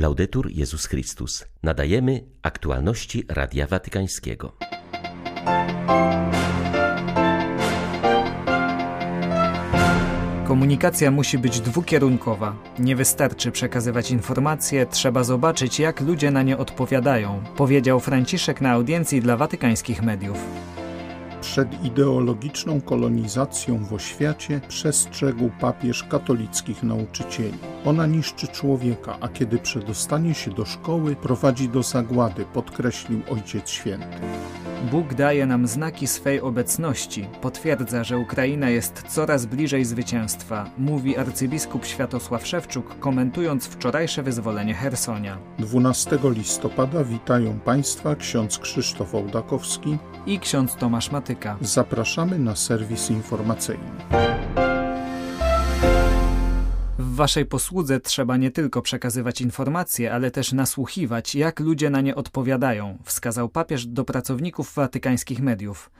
Laudetur Jezus Chrystus. Nadajemy aktualności Radia Watykańskiego. Komunikacja musi być dwukierunkowa. Nie wystarczy przekazywać informacje, trzeba zobaczyć, jak ludzie na nie odpowiadają, powiedział Franciszek na audiencji dla watykańskich mediów. Przed ideologiczną kolonizacją w oświacie przestrzegł papież katolickich nauczycieli. Ona niszczy człowieka, a kiedy przedostanie się do szkoły, prowadzi do zagłady, podkreślił Ojciec Święty. Bóg daje nam znaki swej obecności, potwierdza, że Ukraina jest coraz bliżej zwycięstwa, mówi arcybiskup Światosław Szewczuk, komentując wczorajsze wyzwolenie Hersonia. 12 listopada witają Państwa ksiądz Krzysztof Ołdakowski i ksiądz Tomasz Matyka. Zapraszamy na serwis informacyjny. W waszej posłudze trzeba nie tylko przekazywać informacje, ale też nasłuchiwać, jak ludzie na nie odpowiadają, wskazał papież do pracowników watykańskich mediów.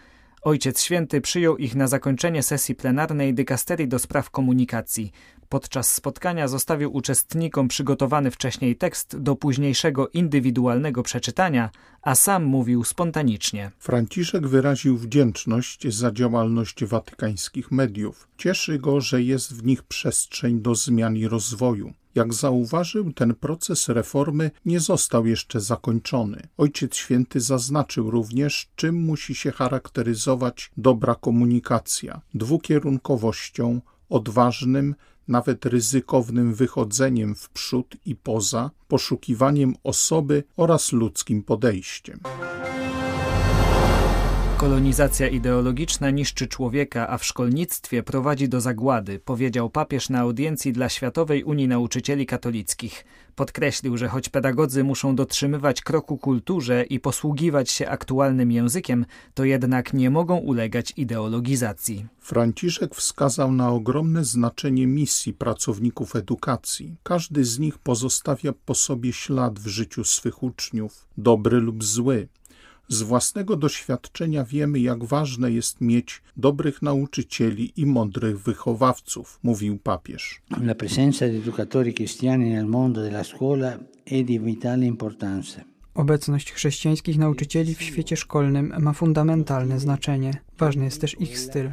Ojciec Święty przyjął ich na zakończenie sesji plenarnej dykasterii do spraw komunikacji. Podczas spotkania zostawił uczestnikom przygotowany wcześniej tekst do późniejszego indywidualnego przeczytania, a sam mówił spontanicznie. Franciszek wyraził wdzięczność za działalność watykańskich mediów. Cieszy go, że jest w nich przestrzeń do zmian i rozwoju. Jak zauważył, ten proces reformy nie został jeszcze zakończony. Ojciec Święty zaznaczył również, czym musi się charakteryzować dobra komunikacja dwukierunkowością, odważnym, nawet ryzykownym wychodzeniem w przód i poza, poszukiwaniem osoby oraz ludzkim podejściem. Kolonizacja ideologiczna niszczy człowieka, a w szkolnictwie prowadzi do zagłady, powiedział papież na audiencji dla Światowej Unii Nauczycieli Katolickich. Podkreślił, że choć pedagodzy muszą dotrzymywać kroku kulturze i posługiwać się aktualnym językiem, to jednak nie mogą ulegać ideologizacji. Franciszek wskazał na ogromne znaczenie misji pracowników edukacji. Każdy z nich pozostawia po sobie ślad w życiu swych uczniów, dobry lub zły. Z własnego doświadczenia wiemy, jak ważne jest mieć dobrych nauczycieli i mądrych wychowawców, mówił papież. La presenza di educatori cristiani nel mondo della scuola è di vitale importanza. Obecność chrześcijańskich nauczycieli w świecie szkolnym ma fundamentalne znaczenie. Ważny jest też ich styl.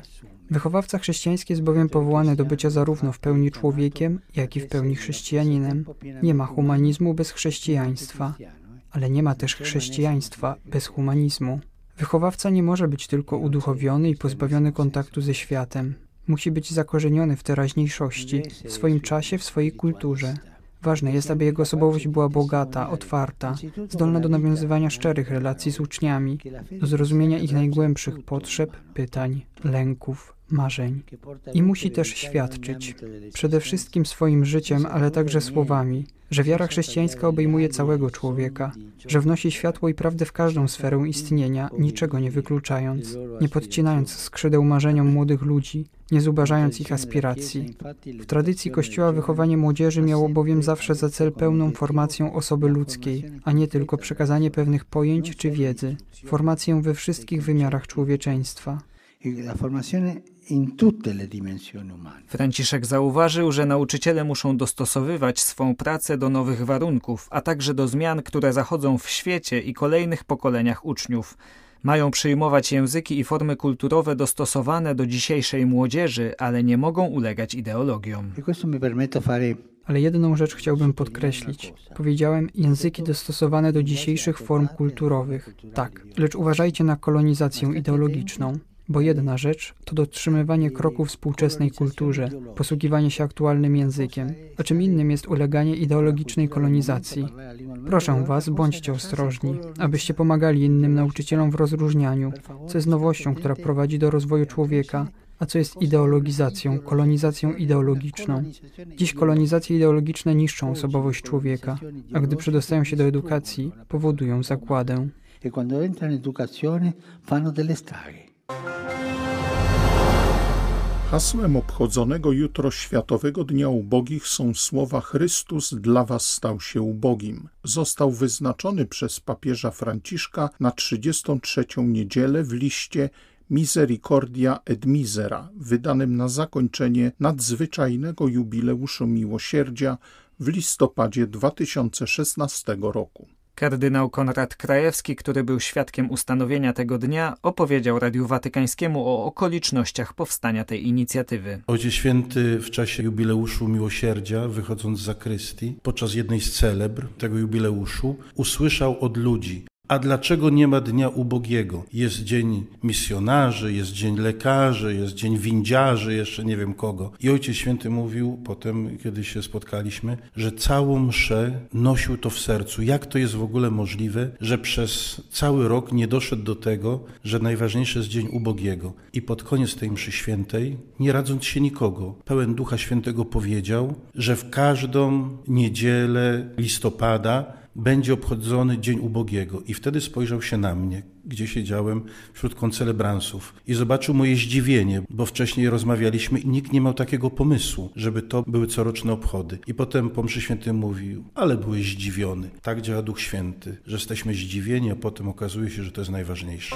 Wychowawca chrześcijański jest bowiem powołany do bycia zarówno w pełni człowiekiem, jak i w pełni chrześcijaninem. Nie ma humanizmu bez chrześcijaństwa ale nie ma też chrześcijaństwa bez humanizmu. Wychowawca nie może być tylko uduchowiony i pozbawiony kontaktu ze światem. Musi być zakorzeniony w teraźniejszości, w swoim czasie, w swojej kulturze. Ważne jest, aby jego osobowość była bogata, otwarta, zdolna do nawiązywania szczerych relacji z uczniami, do zrozumienia ich najgłębszych potrzeb, pytań, lęków, marzeń. I musi też świadczyć, przede wszystkim swoim życiem, ale także słowami, że wiara chrześcijańska obejmuje całego człowieka, że wnosi światło i prawdę w każdą sferę istnienia, niczego nie wykluczając, nie podcinając skrzydeł marzeniom młodych ludzi, nie zubażając ich aspiracji. W tradycji Kościoła wychowanie młodzieży miało bowiem zawsze za cel pełną formację osoby ludzkiej, a nie tylko przekazanie pewnych pojęć czy wiedzy, formację we wszystkich wymiarach człowieczeństwa. La formazione in tutte le dimensioni umane. Franciszek zauważył, że nauczyciele muszą dostosowywać swą pracę do nowych warunków, a także do zmian, które zachodzą w świecie i kolejnych pokoleniach uczniów. Mają przyjmować języki i formy kulturowe dostosowane do dzisiejszej młodzieży, ale nie mogą ulegać ideologiom. Ale jedną rzecz chciałbym podkreślić. Powiedziałem języki dostosowane do dzisiejszych form kulturowych. Tak, lecz uważajcie na kolonizację ideologiczną. Bo jedna rzecz to dotrzymywanie kroku współczesnej kulturze, posługiwanie się aktualnym językiem, a czym innym jest uleganie ideologicznej kolonizacji. Proszę Was, bądźcie ostrożni, abyście pomagali innym nauczycielom w rozróżnianiu, co jest nowością, która prowadzi do rozwoju człowieka, a co jest ideologizacją, kolonizacją ideologiczną. Dziś kolonizacje ideologiczne niszczą osobowość człowieka, a gdy przedostają się do edukacji, powodują zagładę. E quando entrano in educazione fanno delle straghe. Hasłem obchodzonego jutro Światowego Dnia Ubogich są słowa Chrystus dla was stał się ubogim. Został wyznaczony przez papieża Franciszka na 33. niedzielę w liście Misericordia et Misera, wydanym na zakończenie nadzwyczajnego jubileuszu miłosierdzia w listopadzie 2016 roku. Kardynał Konrad Krajewski, który był świadkiem ustanowienia tego dnia, opowiedział Radiu Watykańskiemu o okolicznościach powstania tej inicjatywy. Ojciec Święty w czasie jubileuszu Miłosierdzia, wychodząc z zakrystii, podczas jednej z celebr tego jubileuszu, usłyszał od ludzi a dlaczego nie ma Dnia Ubogiego? Jest Dzień Misjonarzy, jest Dzień Lekarzy, jest Dzień Windziarzy, jeszcze nie wiem kogo. I Ojciec Święty mówił potem, kiedy się spotkaliśmy, że całą mszę nosił to w sercu. Jak to jest w ogóle możliwe, że przez cały rok nie doszedł do tego, że najważniejszy jest Dzień Ubogiego. I pod koniec tej mszy świętej, nie radząc się nikogo, pełen Ducha Świętego powiedział, że w każdą niedzielę listopada będzie obchodzony Dzień Ubogiego. I wtedy spojrzał się na mnie, gdzie siedziałem wśród koncelebransów i zobaczył moje zdziwienie, bo wcześniej rozmawialiśmy i nikt nie miał takiego pomysłu, żeby to były coroczne obchody. I potem po mszy świętym mówił, ale byłeś zdziwiony. Tak działa Duch Święty, że jesteśmy zdziwieni, a potem okazuje się, że to jest najważniejsze.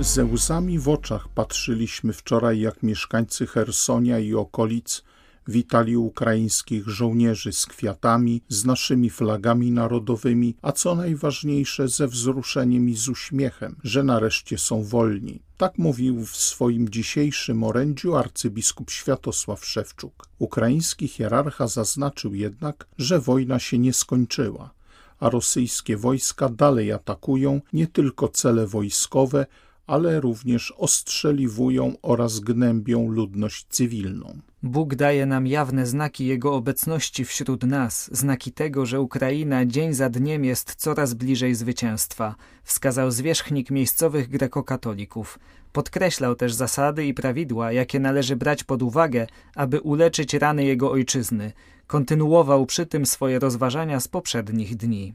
Ze łzami w oczach patrzyliśmy wczoraj, jak mieszkańcy Hersonia i okolic witali ukraińskich żołnierzy z kwiatami, z naszymi flagami narodowymi, a co najważniejsze ze wzruszeniem i z uśmiechem, że nareszcie są wolni. Tak mówił w swoim dzisiejszym orędziu arcybiskup Światosław Szewczuk. Ukraiński hierarcha zaznaczył jednak, że wojna się nie skończyła, a rosyjskie wojska dalej atakują nie tylko cele wojskowe, ale również ostrzeliwują oraz gnębią ludność cywilną. Bóg daje nam jawne znaki Jego obecności wśród nas, znaki tego, że Ukraina dzień za dniem jest coraz bliżej zwycięstwa, wskazał zwierzchnik miejscowych grekokatolików. Podkreślał też zasady i prawidła, jakie należy brać pod uwagę, aby uleczyć rany jego ojczyzny. Kontynuował przy tym swoje rozważania z poprzednich dni.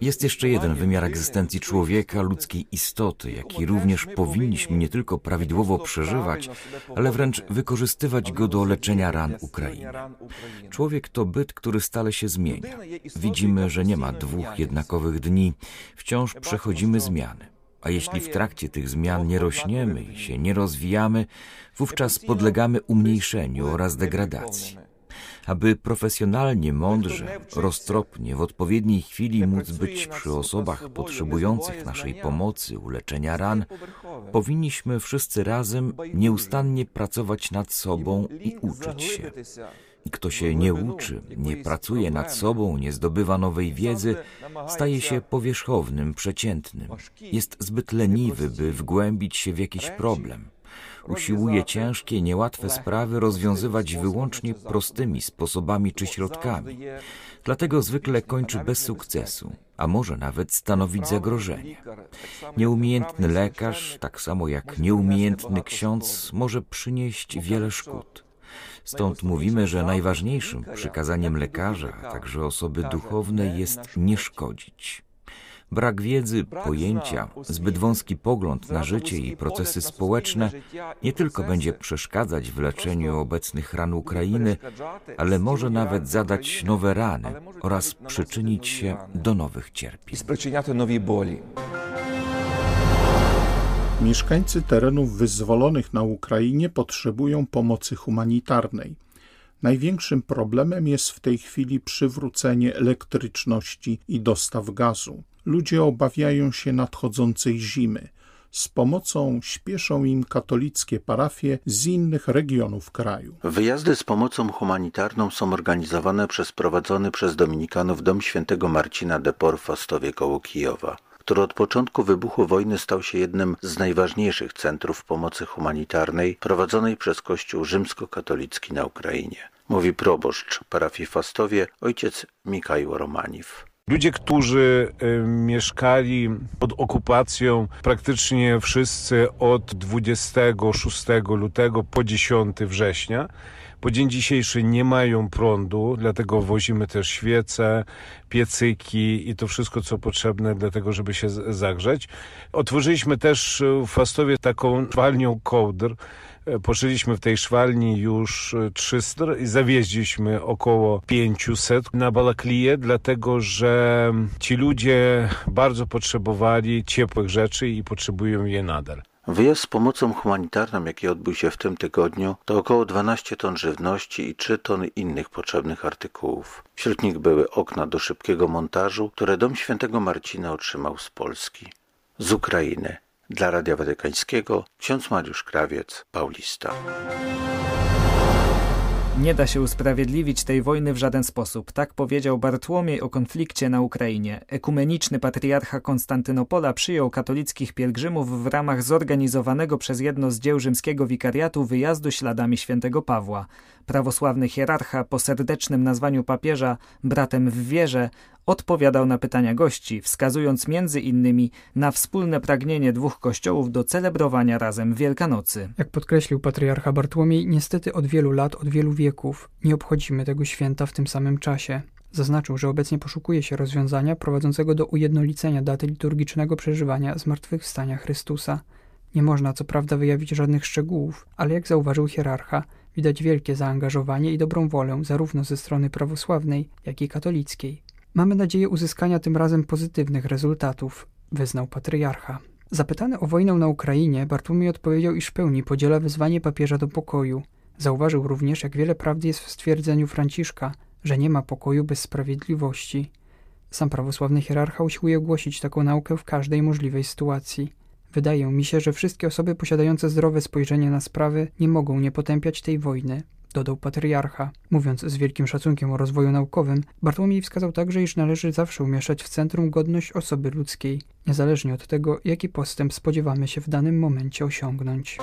Jest jeszcze jeden wymiar egzystencji człowieka, ludzkiej istoty, jaki również powinniśmy nie tylko prawidłowo przeżywać, ale wręcz wykorzystywać go do leczenia ran Ukrainy. Człowiek to byt, który stale się zmienia. Widzimy, że nie ma dwóch jednakowych dni, wciąż przechodzimy zmiany. A jeśli w trakcie tych zmian nie rośniemy i się nie rozwijamy, wówczas podlegamy umniejszeniu oraz degradacji. Aby profesjonalnie, mądrze, roztropnie, w odpowiedniej chwili móc być przy osobach potrzebujących naszej pomocy, uleczenia ran, powinniśmy wszyscy razem nieustannie pracować nad sobą i uczyć się. Kto się nie uczy, nie pracuje nad sobą, nie zdobywa nowej wiedzy, staje się powierzchownym, przeciętnym. Jest zbyt leniwy, by wgłębić się w jakiś problem. Usiłuje ciężkie, niełatwe sprawy rozwiązywać wyłącznie prostymi sposobami czy środkami. Dlatego zwykle kończy bez sukcesu, a może nawet stanowić zagrożenie. Nieumiejętny lekarz, tak samo jak nieumiejętny ksiądz, może przynieść wiele szkód. Stąd mówimy, że najważniejszym przykazaniem lekarza, a także osoby duchownej jest nie szkodzić. Brak wiedzy, pojęcia, zbyt wąski pogląd na życie i procesy społeczne nie tylko będzie przeszkadzać w leczeniu obecnych ran Ukrainy, ale może nawet zadać nowe rany oraz przyczynić się do nowych cierpień. Mieszkańcy terenów wyzwolonych na Ukrainie potrzebują pomocy humanitarnej. Największym problemem jest w tej chwili przywrócenie elektryczności i dostaw gazu. Ludzie obawiają się nadchodzącej zimy. Z pomocą śpieszą im katolickie parafie z innych regionów kraju. Wyjazdy z pomocą humanitarną są organizowane przez prowadzony przez Dominikanów Dom Świętego Marcina de Port w Fastowie koło Kijowa który od początku wybuchu wojny stał się jednym z najważniejszych centrów pomocy humanitarnej prowadzonej przez Kościół rzymskokatolicki na Ukrainie. Mówi proboszcz parafii Fastowie ojciec Mikajło Romaniw. Ludzie, którzy y, mieszkali pod okupacją praktycznie wszyscy od 26 lutego po 10 września, po dzień dzisiejszy nie mają prądu, dlatego wozimy też świece, piecyki i to wszystko, co potrzebne do tego, żeby się zagrzeć. Otworzyliśmy też w Fastowie taką szwalnią kołdr, E, Poszliśmy w tej szwalni już 300 e, i zawieźliśmy około 500 na Balakliję, dlatego że ci ludzie bardzo potrzebowali ciepłych rzeczy i potrzebują je nadal. Wyjazd z pomocą humanitarną, jaki odbył się w tym tygodniu, to około 12 ton żywności i 3 tony innych potrzebnych artykułów. Wśród nich były okna do szybkiego montażu, które Dom Świętego Marcina otrzymał z Polski. Z Ukrainy. Dla Radia Watykańskiego ksiądz Mariusz Krawiec, Paulista. Nie da się usprawiedliwić tej wojny w żaden sposób. Tak powiedział Bartłomiej o konflikcie na Ukrainie. Ekumeniczny patriarcha Konstantynopola przyjął katolickich pielgrzymów w ramach zorganizowanego przez jedno z dzieł rzymskiego wikariatu wyjazdu śladami świętego Pawła. Prawosławny hierarcha po serdecznym nazwaniu papieża bratem w wierze odpowiadał na pytania gości, wskazując między innymi na wspólne pragnienie dwóch kościołów do celebrowania razem Wielkanocy. Jak podkreślił patriarcha Bartłomiej, niestety od wielu lat, od wielu wieków nie obchodzimy tego święta w tym samym czasie. Zaznaczył, że obecnie poszukuje się rozwiązania prowadzącego do ujednolicenia daty liturgicznego przeżywania zmartwychwstania Chrystusa. Nie można co prawda wyjawić żadnych szczegółów, ale jak zauważył hierarcha, widać wielkie zaangażowanie i dobrą wolę zarówno ze strony prawosławnej, jak i katolickiej. Mamy nadzieję uzyskania tym razem pozytywnych rezultatów, wyznał patriarcha. Zapytany o wojnę na Ukrainie, Bartłomiej odpowiedział, iż w pełni podziela wezwanie papieża do pokoju. Zauważył również, jak wiele prawdy jest w stwierdzeniu Franciszka, że nie ma pokoju bez sprawiedliwości. Sam prawosławny hierarcha usiłuje głosić taką naukę w każdej możliwej sytuacji. Wydaje mi się, że wszystkie osoby posiadające zdrowe spojrzenie na sprawy nie mogą nie potępiać tej wojny, dodał patriarcha. Mówiąc z wielkim szacunkiem o rozwoju naukowym, Bartłomiej wskazał także, iż należy zawsze umieszczać w centrum godność osoby ludzkiej, niezależnie od tego, jaki postęp spodziewamy się w danym momencie osiągnąć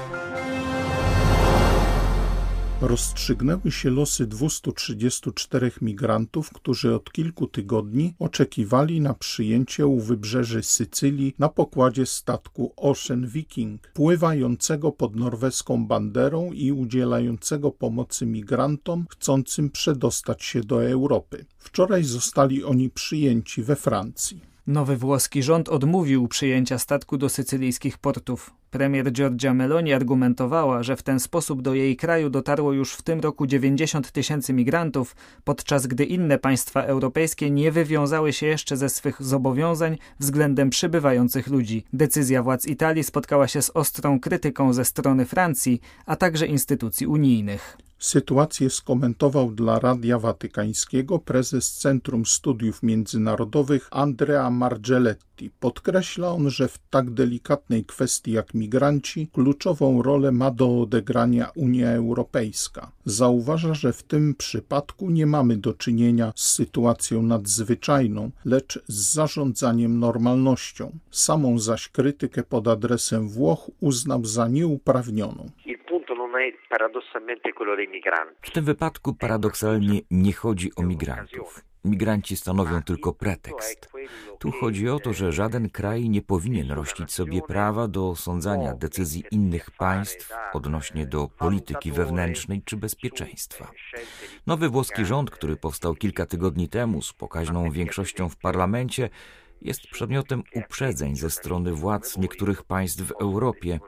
rozstrzygnęły się losy 234 migrantów, którzy od kilku tygodni oczekiwali na przyjęcie u wybrzeży Sycylii na pokładzie statku Ocean Viking, pływającego pod norweską banderą i udzielającego pomocy migrantom chcącym przedostać się do Europy. Wczoraj zostali oni przyjęci we Francji. Nowy włoski rząd odmówił przyjęcia statku do sycylijskich portów. Premier Giorgia Meloni argumentowała, że w ten sposób do jej kraju dotarło już w tym roku 90 tysięcy migrantów, podczas gdy inne państwa europejskie nie wywiązały się jeszcze ze swych zobowiązań względem przybywających ludzi. Decyzja władz Italii spotkała się z ostrą krytyką ze strony Francji, a także instytucji unijnych. Sytuację skomentował dla Radia Watykańskiego prezes Centrum Studiów Międzynarodowych Andrea Margelletti. Podkreśla on, że w tak delikatnej kwestii jak migranci kluczową rolę ma do odegrania Unia Europejska. Zauważa, że w tym przypadku nie mamy do czynienia z sytuacją nadzwyczajną, lecz z zarządzaniem normalnością. Samą zaś krytykę pod adresem Włoch uznał za nieuprawnioną. W tym wypadku paradoksalnie nie chodzi o migrantów. Migranci stanowią tylko pretekst. Tu chodzi o to, że żaden kraj nie powinien rościć sobie prawa do osądzania decyzji innych państw odnośnie do polityki wewnętrznej czy bezpieczeństwa. Nowy włoski rząd, który powstał kilka tygodni temu z pokaźną większością w parlamencie, jest przedmiotem uprzedzeń ze strony władz niektórych państw w Europie.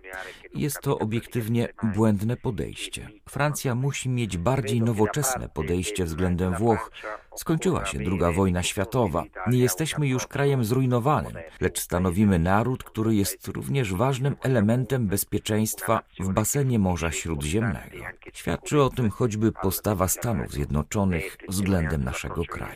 Jest to obiektywnie błędne podejście. Francja musi mieć bardziej nowoczesne podejście względem Włoch. Skończyła się II wojna światowa. Nie jesteśmy już krajem zrujnowanym, lecz stanowimy naród, który jest również ważnym elementem bezpieczeństwa w basenie Morza Śródziemnego. Świadczy o tym choćby postawa Stanów Zjednoczonych względem naszego kraju.